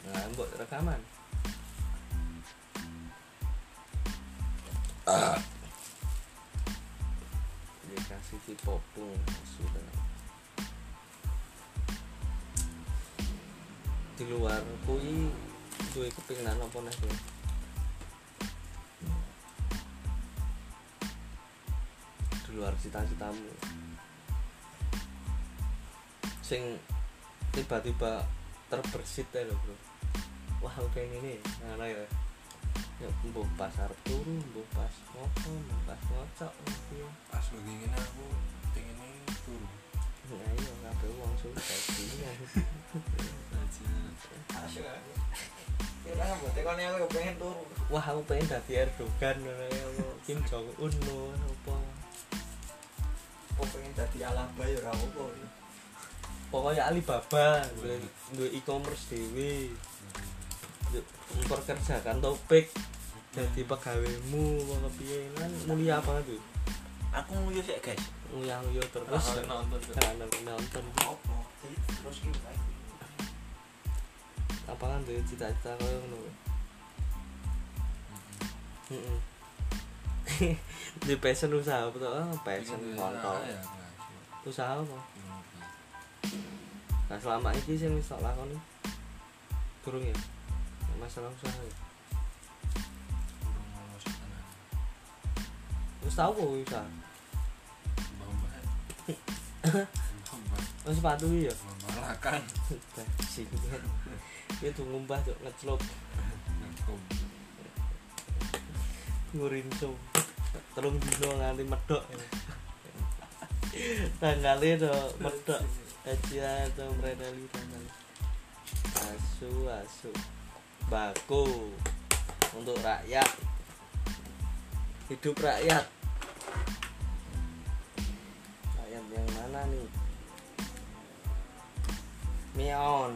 nggak mbok rekaman. Dia kasih si popung sudah di luar kui gue kepinginan apa nih gue di luar cita-citamu. Sing tiba-tiba terbersit ya loh bro. Wah aku ini mana ya. Ya mbuh pas arep turu mbuh pas ngopo mbuh pas ngocok ya. Pas begini aku pengen turu nah iya kabeh wong susah bajingan Masuk aku. Kira nggak tekan aku pengen turu. wah aku pengen dadi Erdogan ngono ya apa Kim Jong Un apa Oh pengen jadi alaba ya ora apa. pokoknya Alibaba duwe e-commerce dhewe memperkerjakan topik jadi pegawaimu apa piye kan mulia banget tuh Aku nguyu sih guys. nguyang yo terus. Terus nonton tuh. kan nonton Apa? Terus apa kan tuh cita-cita kaya ngono heeh di passion usaha apa tuh ah passion kontol. ya usaha apa? Nah selama ini sih wis tak lakoni. Durung ya? Masalah usaha ya wis tau kok usaha oh sepatu ya Malakan bajingan itu ngumbah tuh ngeclop ngurincum telung dino nganti medok tanggalnya tuh medok aja tuh merenali tanggal asu asu. Baku. Untuk rakyat hidup rakyat. Rakyat yang mana nih? Mion.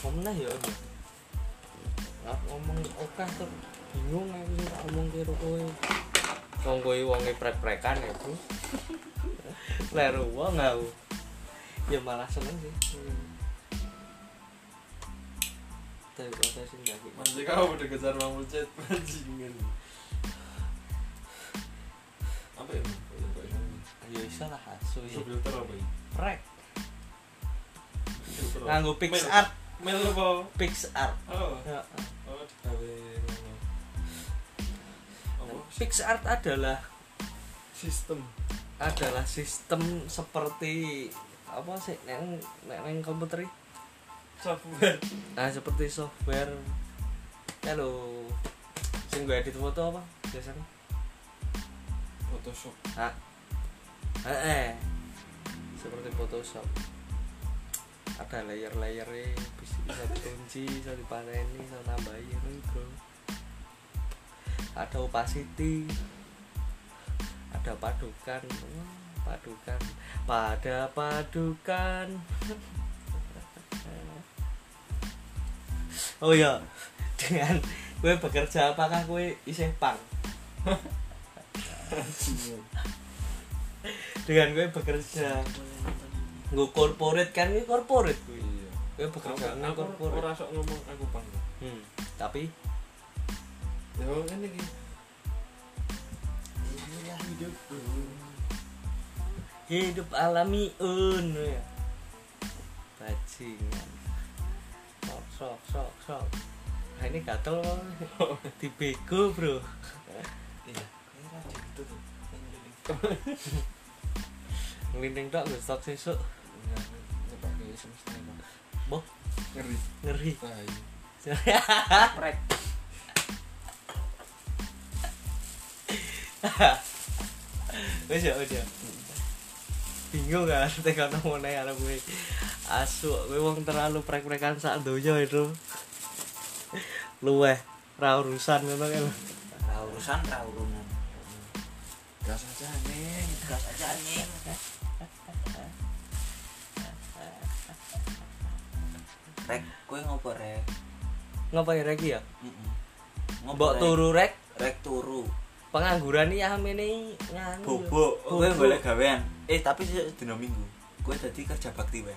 Ngomongnya ya Om? Nggak ngomong oke tuh bingung aku sih tak ngomong kira kowe. Wong kowe wonge prek-prekan ya bro leru wong aku. Ya malah seneng sih. Daripada sih nggak Masih kau udah kejar mampu chat bajingan. Apa ya? ya bisa lah asu ya Filter apa ini? prek nganggo Mel- PixArt Mel apa? PixArt Oh, ya. oh? PixArt adalah Sistem. adalah sistem seperti apa sih neng neng komputer? Software. nah seperti software ya lo sing gue edit foto apa biasanya Photoshop. ah eh, eh. seperti Photoshop. Ada layer-layer bisa bisa dikunci bisa dipaneni bisa nambahin ini bro. Ada opacity. Ada padukan. Padukan. Pada padukan. Oh iya dengan gue bekerja apakah gue isih pang dengan gue bekerja. Gue corporate kan gue corporate gue. Iya. gue bekerja Aku nang corporate ora sok ngomong aku pang. hmm. tapi? Ya ngene iki. Hidupku. hidup alami un ya. Bajingan. Sok sok sok sok. Nah, ini gatel. Kok dibego bro. Iya ngelinding tok gue stok sesuk ke semesta boh Ngeri. ngeri. Nah, iya. prek wes ya wes ya. Bingung kan tekan mau naik anak gue. Asu gue wong terlalu prek-prekan sak donya itu. Luweh ra urusan ngono kan. Ra urusan ra urunan Gas aja nih. gas aja nih rek kue ngopo rek? Ngapain ya Mm-mm. Ngopo, mbok Rek? turu rek. Rek turu. Pengangguran iki amene nganu bobo kue Bobo. boleh gawean. Eh tapi dino minggu. Kue tadi kerja bakti wae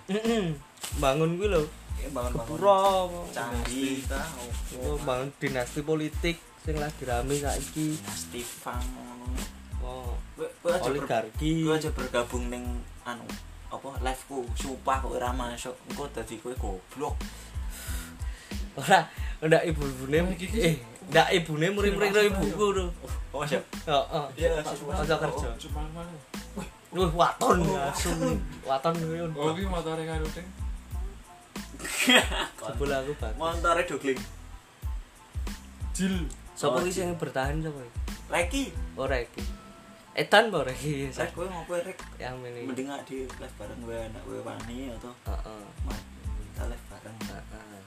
bangun gue lho. Ya bangun bangun kepura tahu itu bangun dinasti politik sing lagi rame saiki. Dinasti fang. kue kue aja oligarki. kue aja bergabung neng anu apa live ku sumpah kok ora masuk. Engko dadi kue goblok. Ora ndak Oh, iki- eh ndak ibune murid-murid karo ibuku lho. Oh siap heeh. Iya. Ojo kerja. Cuma mana? Wih, waton asu waton kuwi Oh, iki motore karo ting. jebul aku banget montore dogling. Jil. sapa Oh, iki sing bertahan sapa iki? Lagi ora iki etan ora iki rek kue ngopo rek? Yang ini. Mending gak di live bareng gue anak gue wani atau heeh. Kita live bareng. Heeh.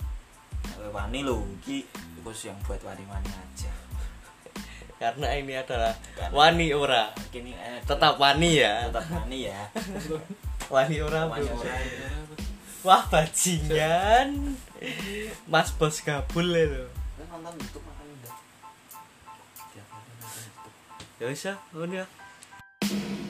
Gue wani lo iki khusus yang buat wani-wani aja. Karena ini adalah Karena- wani ora. kini eh, tetap wani ya. tetap wani ya. Wani ora wani ora. Wah bajingan. Mas bos gabul ya lho. Lu nonton YouTube ya ya ngono ya Thank you